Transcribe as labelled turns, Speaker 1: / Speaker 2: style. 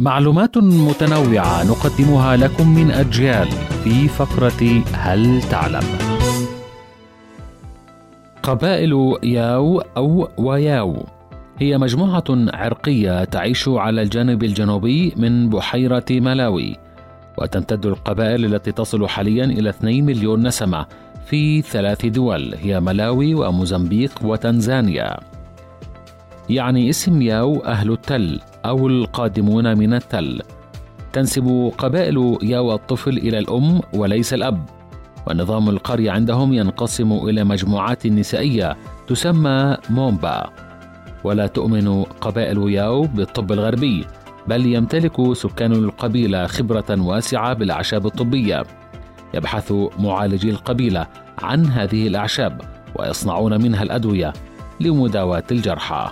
Speaker 1: معلومات متنوعة نقدمها لكم من أجيال في فقرة هل تعلم؟ قبائل ياو أو وياو. هي مجموعة عرقية تعيش على الجانب الجنوبي من بحيرة ملاوي وتمتد القبائل التي تصل حاليا إلى 2 مليون نسمة في ثلاث دول هي ملاوي وموزمبيق وتنزانيا. يعني اسم ياو أهل التل. أو القادمون من التل. تنسب قبائل ياو الطفل إلى الأم وليس الأب. ونظام القرية عندهم ينقسم إلى مجموعات نسائية تسمى مومبا. ولا تؤمن قبائل ياو بالطب الغربي بل يمتلك سكان القبيلة خبرة واسعة بالأعشاب الطبية. يبحث معالجي القبيلة عن هذه الأعشاب ويصنعون منها الأدوية لمداواة الجرحى.